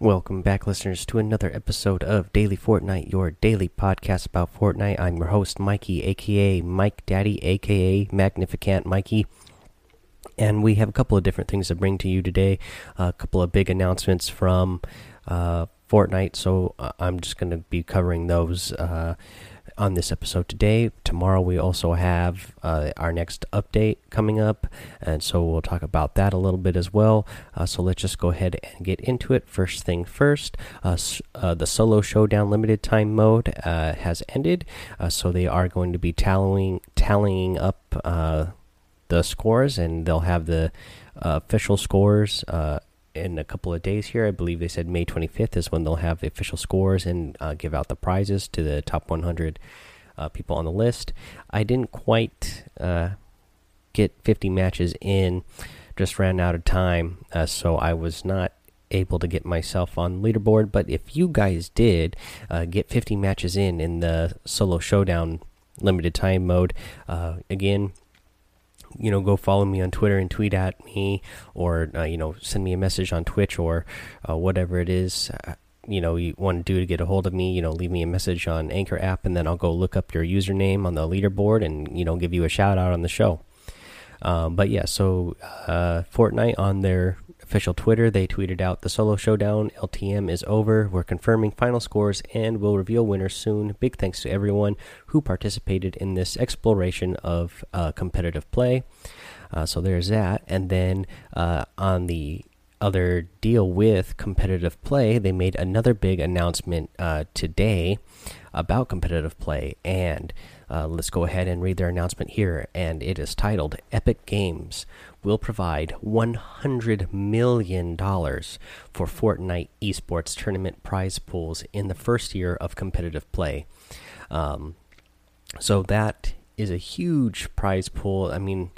Welcome back, listeners, to another episode of Daily Fortnite, your daily podcast about Fortnite. I'm your host, Mikey, aka Mike Daddy, aka Magnificent Mikey. And we have a couple of different things to bring to you today. A couple of big announcements from uh, Fortnite, so uh, I'm just going to be covering those. Uh, on this episode today. Tomorrow, we also have uh, our next update coming up, and so we'll talk about that a little bit as well. Uh, so let's just go ahead and get into it. First thing first, uh, uh the solo showdown limited time mode uh, has ended, uh, so they are going to be tallying tallying up the scores, and they'll have the official scores in a couple of days here. I believe they said May 25th is when they'll have the official scores and uh, give out the prizes to the top 100 uh, people on the list. I didn't quite uh, get 50 matches in, just ran out of time, uh, so I was not able to get myself on leaderboard. But if you guys did uh, get 50 matches in in the solo showdown limited time mode, uh, again you know, go follow me on Twitter and tweet at me, or uh, you know, send me a message on Twitch or uh, whatever it is. Uh, you know, you want to do to get a hold of me. You know, leave me a message on Anchor app, and then I'll go look up your username on the leaderboard and you know give you a shout out on the show. Um, but yeah, so uh, Fortnite on their official Twitter, they tweeted out the solo showdown LTM is over. We're confirming final scores and will reveal winners soon. Big thanks to everyone who participated in this exploration of uh, competitive play. Uh, so there's that. And then uh, on the other deal with competitive play, they made another big announcement uh, today about competitive play. And uh, let's go ahead and read their announcement here. And it is titled Epic Games will provide $100 million for Fortnite esports tournament prize pools in the first year of competitive play. Um, so that is a huge prize pool. I mean,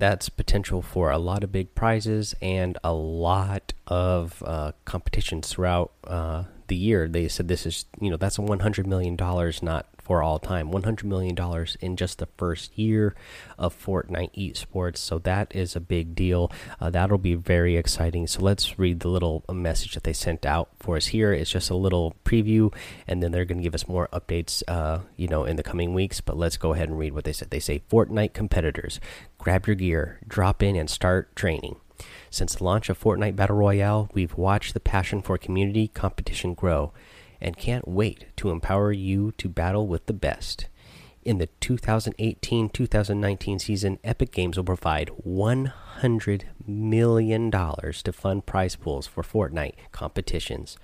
that's potential for a lot of big prizes and a lot of uh, competitions throughout uh, the year. They said this is, you know, that's a $100 million, not for all time. $100 million in just the first year of Fortnite esports. So that is a big deal. Uh, that'll be very exciting. So let's read the little message that they sent out for us here. It's just a little preview, and then they're going to give us more updates, uh, you know, in the coming weeks. But let's go ahead and read what they said. They say Fortnite competitors, grab your gear, drop in, and start training. Since the launch of Fortnite Battle Royale, we've watched the passion for community competition grow and can't wait to empower you to battle with the best. In the 2018 2019 season, Epic Games will provide $100 million to fund prize pools for Fortnite competitions.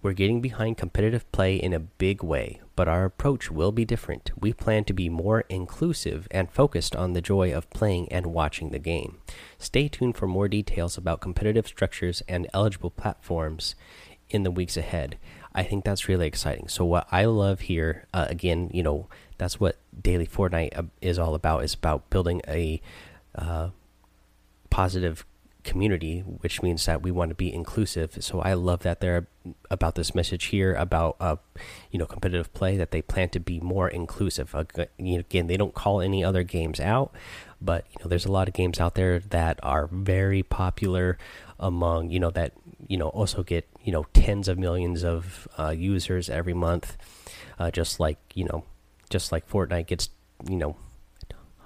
We're getting behind competitive play in a big way, but our approach will be different. We plan to be more inclusive and focused on the joy of playing and watching the game. Stay tuned for more details about competitive structures and eligible platforms in the weeks ahead. I think that's really exciting. So what I love here, uh, again, you know, that's what daily Fortnite uh, is all about. Is about building a uh, positive community, which means that we want to be inclusive. So I love that they're about this message here about uh, you know competitive play that they plan to be more inclusive. Again, they don't call any other games out, but you know there's a lot of games out there that are very popular among you know that you know also get you know tens of millions of uh, users every month, uh, just like you know just like Fortnite gets you know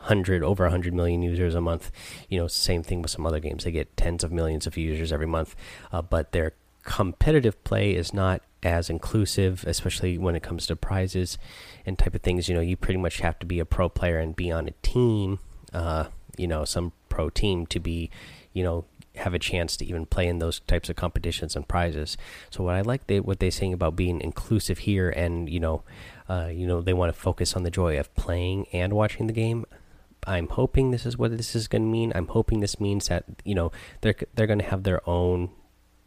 hundred over hundred million users a month. You know, same thing with some other games; they get tens of millions of users every month, uh, but their competitive play is not as inclusive, especially when it comes to prizes and type of things. You know, you pretty much have to be a pro player and be on a team. Uh, you know, some pro team to be, you know, have a chance to even play in those types of competitions and prizes. So what I like they what they're saying about being inclusive here, and you know, uh, you know they want to focus on the joy of playing and watching the game. I'm hoping this is what this is going to mean. I'm hoping this means that you know they're they're going to have their own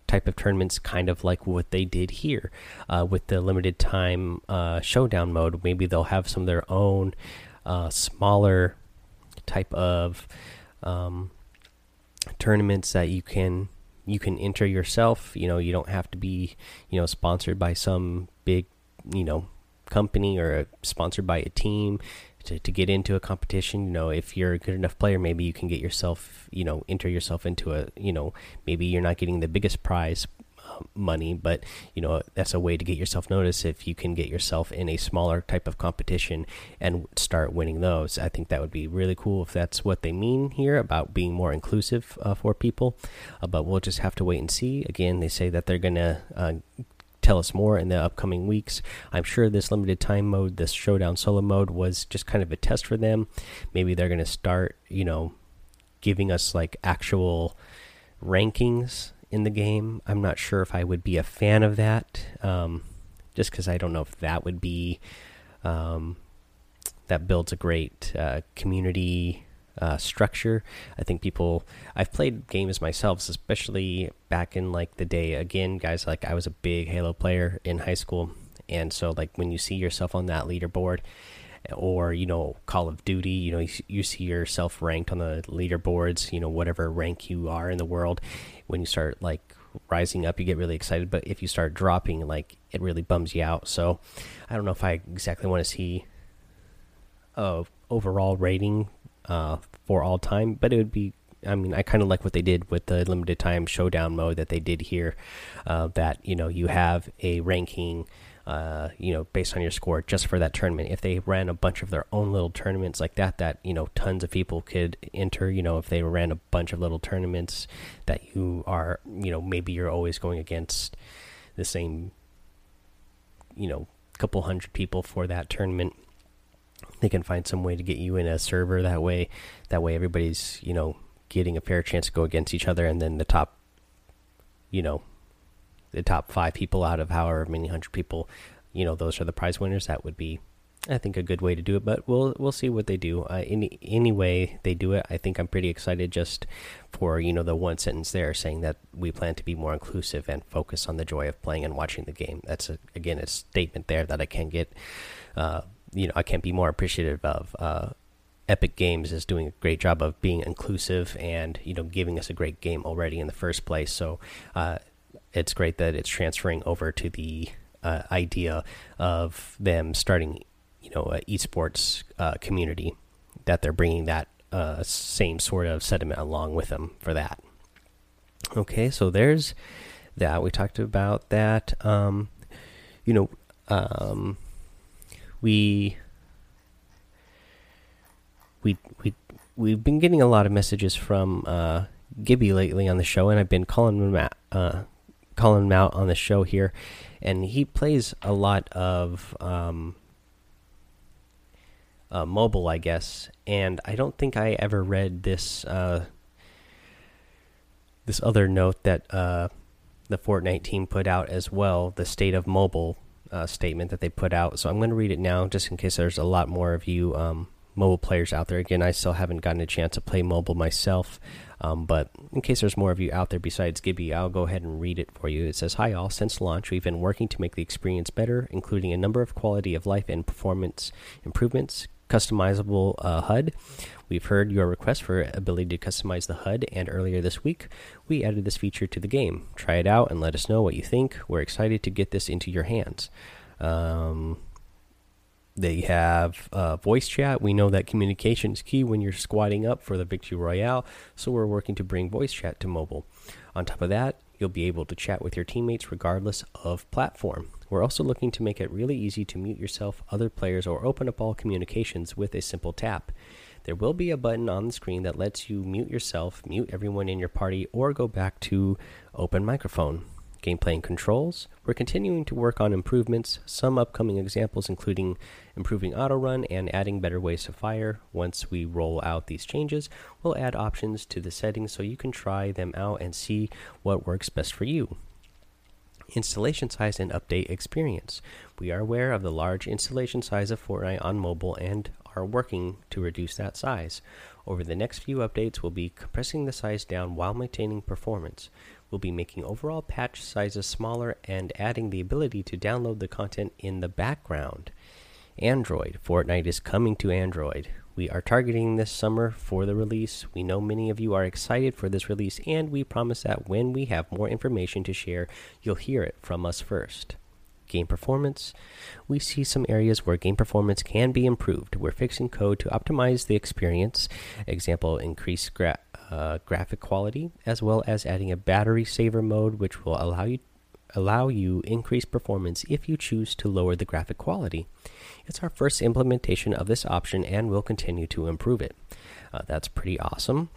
type of tournaments, kind of like what they did here uh, with the limited time uh, showdown mode. Maybe they'll have some of their own uh, smaller type of um, tournaments that you can you can enter yourself. You know, you don't have to be you know sponsored by some big you know company or sponsored by a team to, to get into a competition. You know, if you're a good enough player, maybe you can get yourself, you know, enter yourself into a, you know, maybe you're not getting the biggest prize money, but you know that's a way to get yourself noticed. If you can get yourself in a smaller type of competition and start winning those, I think that would be really cool if that's what they mean here about being more inclusive uh, for people. Uh, but we'll just have to wait and see. Again, they say that they're gonna uh, tell us more in the upcoming weeks. I'm sure this limited time mode, this showdown solo mode, was just kind of a test for them. Maybe they're going to start, you know, giving us like actual rankings in the game. I'm not sure if I would be a fan of that, um, just because I don't know if that would be um, that builds a great uh, community uh, structure. I think people. I've played games myself, especially back in like the day. Again, guys, like I was a big Halo player in high school, and so like when you see yourself on that leaderboard, or you know Call of Duty, you know you, you see yourself ranked on the leaderboards. You know whatever rank you are in the world, when you start like rising up you get really excited but if you start dropping like it really bums you out so i don't know if i exactly want to see a overall rating uh, for all time, but it would be. I mean, I kind of like what they did with the limited time showdown mode that they did here. Uh, that you know you have a ranking, uh, you know, based on your score just for that tournament. If they ran a bunch of their own little tournaments like that, that you know tons of people could enter. You know, if they ran a bunch of little tournaments that you are, you know, maybe you're always going against the same, you know, couple hundred people for that tournament they can find some way to get you in a server that way that way everybody's you know getting a fair chance to go against each other and then the top you know the top five people out of however many hundred people you know those are the prize winners that would be I think a good way to do it, but we'll we'll see what they do. Uh, any any way they do it, I think I'm pretty excited just for you know the one sentence there saying that we plan to be more inclusive and focus on the joy of playing and watching the game. That's a, again a statement there that I can get uh, you know I can't be more appreciative of. Uh, Epic Games is doing a great job of being inclusive and you know giving us a great game already in the first place. So uh, it's great that it's transferring over to the uh, idea of them starting you know uh, esports uh, community that they're bringing that uh, same sort of sentiment along with them for that. Okay, so there's that we talked about that. Um, you know, um, we we we we've been getting a lot of messages from uh, Gibby lately on the show, and I've been calling him out, uh, calling him out on the show here, and he plays a lot of um, uh, mobile, I guess. And I don't think I ever read this uh, this other note that uh, the Fortnite team put out as well, the state of mobile uh, statement that they put out. So I'm going to read it now, just in case there's a lot more of you um, mobile players out there. Again, I still haven't gotten a chance to play mobile myself, um, but in case there's more of you out there besides Gibby, I'll go ahead and read it for you. It says, "Hi all. Since launch, we've been working to make the experience better, including a number of quality of life and performance improvements." Customizable uh, HUD. We've heard your request for ability to customize the HUD, and earlier this week, we added this feature to the game. Try it out and let us know what you think. We're excited to get this into your hands. Um, they have uh, voice chat. We know that communication is key when you're squadding up for the Victory Royale, so we're working to bring voice chat to mobile. On top of that, you'll be able to chat with your teammates regardless of platform. We're also looking to make it really easy to mute yourself, other players, or open up all communications with a simple tap. There will be a button on the screen that lets you mute yourself, mute everyone in your party, or go back to open microphone. Gameplay and controls. We're continuing to work on improvements, some upcoming examples including improving auto run and adding better ways to fire. Once we roll out these changes, we'll add options to the settings so you can try them out and see what works best for you installation size and update experience. We are aware of the large installation size of Fortnite on mobile and are working to reduce that size. Over the next few updates, we'll be compressing the size down while maintaining performance. We'll be making overall patch sizes smaller and adding the ability to download the content in the background. Android Fortnite is coming to Android. We are targeting this summer for the release. We know many of you are excited for this release, and we promise that when we have more information to share, you'll hear it from us first. Game performance. We see some areas where game performance can be improved. We're fixing code to optimize the experience. Example, increase gra uh, graphic quality, as well as adding a battery saver mode, which will allow you allow you increased performance if you choose to lower the graphic quality. It's our first implementation of this option and we'll continue to improve it. Uh, that's pretty awesome.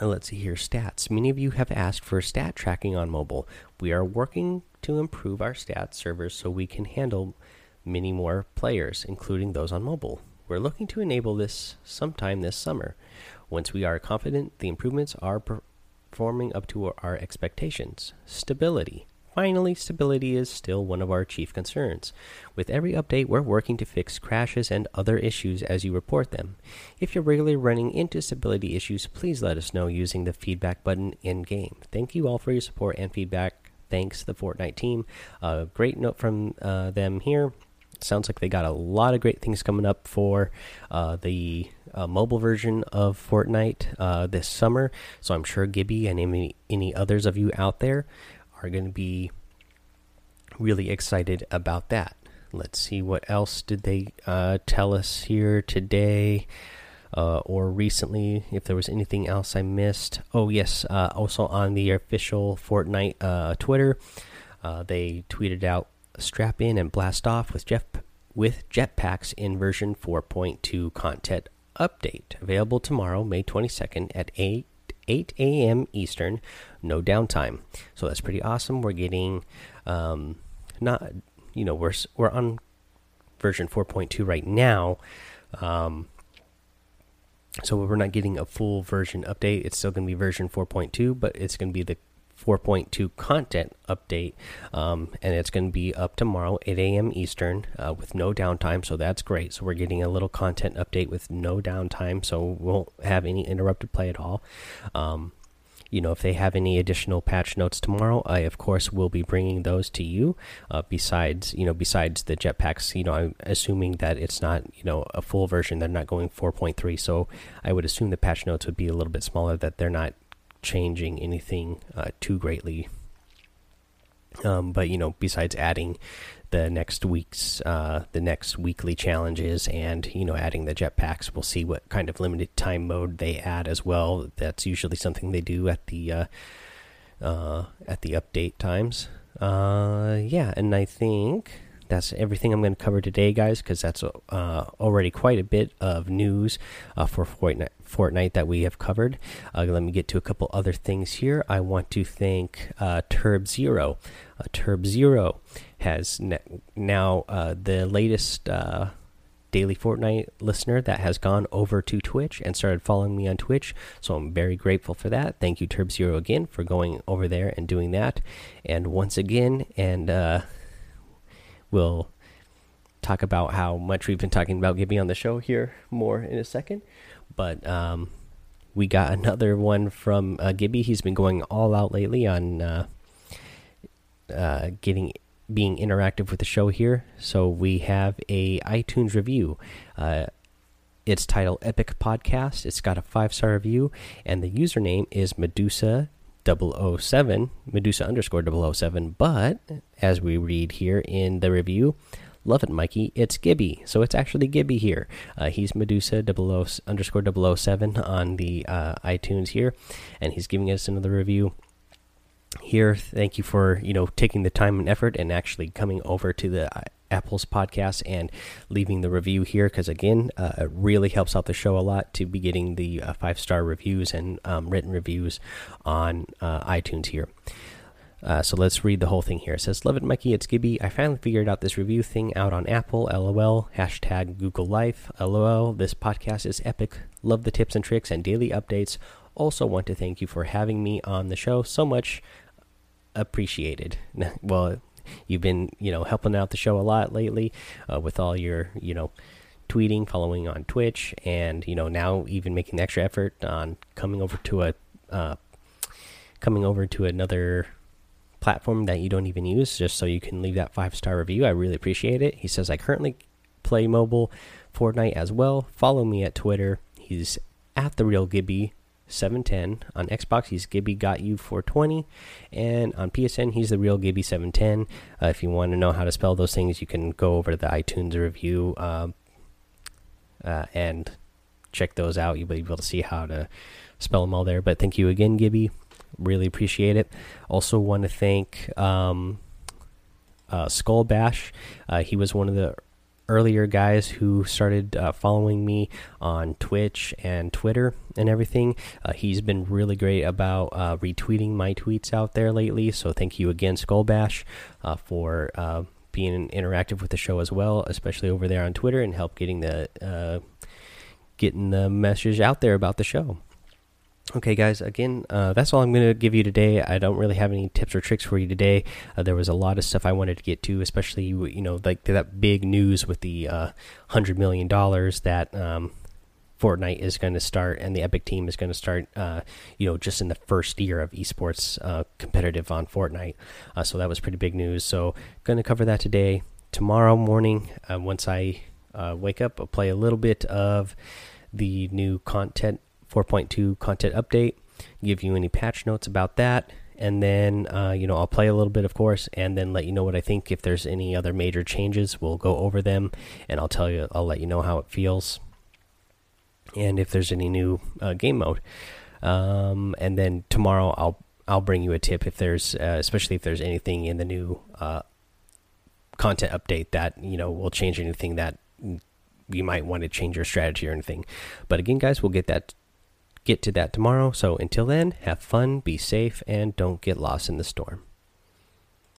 Uh, let's see here stats. Many of you have asked for stat tracking on mobile. We are working to improve our stats servers so we can handle many more players, including those on mobile. We're looking to enable this sometime this summer. Once we are confident the improvements are performing up to our expectations. Stability. Finally, stability is still one of our chief concerns. With every update, we're working to fix crashes and other issues as you report them. If you're regularly running into stability issues, please let us know using the feedback button in game. Thank you all for your support and feedback. Thanks, the Fortnite team. A great note from uh, them here. Sounds like they got a lot of great things coming up for uh, the uh, mobile version of Fortnite uh, this summer. So I'm sure Gibby and any, any others of you out there are going to be really excited about that. Let's see what else did they uh, tell us here today uh, or recently. If there was anything else I missed. Oh yes, uh, also on the official Fortnite uh, Twitter, uh, they tweeted out "Strap in and blast off with Jeff with jetpacks in version 4.2 content update available tomorrow, May 22nd at 8 8 a.m. Eastern, no downtime. So that's pretty awesome. We're getting, um, not, you know, we're we're on version 4.2 right now. Um, so we're not getting a full version update. It's still going to be version 4.2, but it's going to be the 4.2 content update, um, and it's going to be up tomorrow, 8 a.m. Eastern, uh, with no downtime. So that's great. So we're getting a little content update with no downtime, so we won't have any interrupted play at all. Um, you know, if they have any additional patch notes tomorrow, I of course will be bringing those to you. Uh, besides, you know, besides the jetpacks, you know, I'm assuming that it's not, you know, a full version. They're not going 4.3, so I would assume the patch notes would be a little bit smaller. That they're not changing anything uh, too greatly. Um, but you know, besides adding the next week's uh, the next weekly challenges and you know adding the jetpacks, we'll see what kind of limited time mode they add as well. That's usually something they do at the uh, uh at the update times. Uh, yeah, and I think that's everything I'm going to cover today, guys, because that's uh, already quite a bit of news uh, for Fortnite, Fortnite, that we have covered. Uh, let me get to a couple other things here. I want to thank uh, Turb Zero. Uh, Turb Zero has now uh, the latest daily Fortnite listener that has gone over to Twitch and started following me on Twitch. So I'm very grateful for that. Thank you, Turb Zero, again for going over there and doing that. And once again, and we'll talk about how much we've been talking about Gibby on the show here more in a second. But um, we got another one from uh, Gibby. He's been going all out lately on uh, uh, getting being interactive with the show here. So we have a iTunes review. Uh, it's titled Epic Podcast. It's got a five star review, and the username is Medusa 007, Medusa underscore 007. But as we read here in the review, love it, Mikey. It's Gibby. So it's actually Gibby here. Uh, he's Medusa 00 underscore 007 on the uh, iTunes here, and he's giving us another review here. Thank you for you know taking the time and effort and actually coming over to the uh, Apple's podcast and leaving the review here because again, uh, it really helps out the show a lot to be getting the uh, five star reviews and um, written reviews on uh, iTunes here. Uh, so let's read the whole thing here. It says, Love it, Mikey. It's Gibby. I finally figured out this review thing out on Apple. LOL. Hashtag Google Life. LOL. This podcast is epic. Love the tips and tricks and daily updates. Also, want to thank you for having me on the show. So much appreciated. well, you've been you know helping out the show a lot lately uh, with all your you know tweeting, following on Twitch, and you know now even making the extra effort on coming over to a uh, coming over to another platform that you don't even use just so you can leave that five star review. I really appreciate it. He says I currently play mobile Fortnite as well. Follow me at Twitter. He's at the real Gibby 710. On Xbox, he's Gibby Got You 420. And on PSN, he's the real Gibby 710. Uh, if you want to know how to spell those things, you can go over to the iTunes review uh, uh, and check those out. You'll be able to see how to spell them all there. But thank you again, Gibby, Really appreciate it. Also, want to thank um, uh, Skull Bash. Uh, he was one of the earlier guys who started uh, following me on Twitch and Twitter and everything. Uh, he's been really great about uh, retweeting my tweets out there lately. So thank you again, Skull Bash, uh, for uh, being interactive with the show as well, especially over there on Twitter, and help getting the uh, getting the message out there about the show. Okay, guys, again, uh, that's all I'm going to give you today. I don't really have any tips or tricks for you today. Uh, there was a lot of stuff I wanted to get to, especially, you know, like that big news with the uh, $100 million that um, Fortnite is going to start and the Epic team is going to start, uh, you know, just in the first year of esports uh, competitive on Fortnite. Uh, so that was pretty big news. So, going to cover that today. Tomorrow morning, once I wake up, I'll play a little bit of the new content 4.2 content update, give you any patch notes about that, and then uh, you know I'll play a little bit, of course, and then let you know what I think. If there's any other major changes, we'll go over them, and I'll tell you, I'll let you know how it feels, and if there's any new uh, game mode. Um, and then tomorrow I'll I'll bring you a tip if there's, uh, especially if there's anything in the new uh, content update that you know will change anything that you might want to change your strategy or anything. But again, guys, we'll get that get to that tomorrow. So until then, have fun, be safe, and don't get lost in the storm.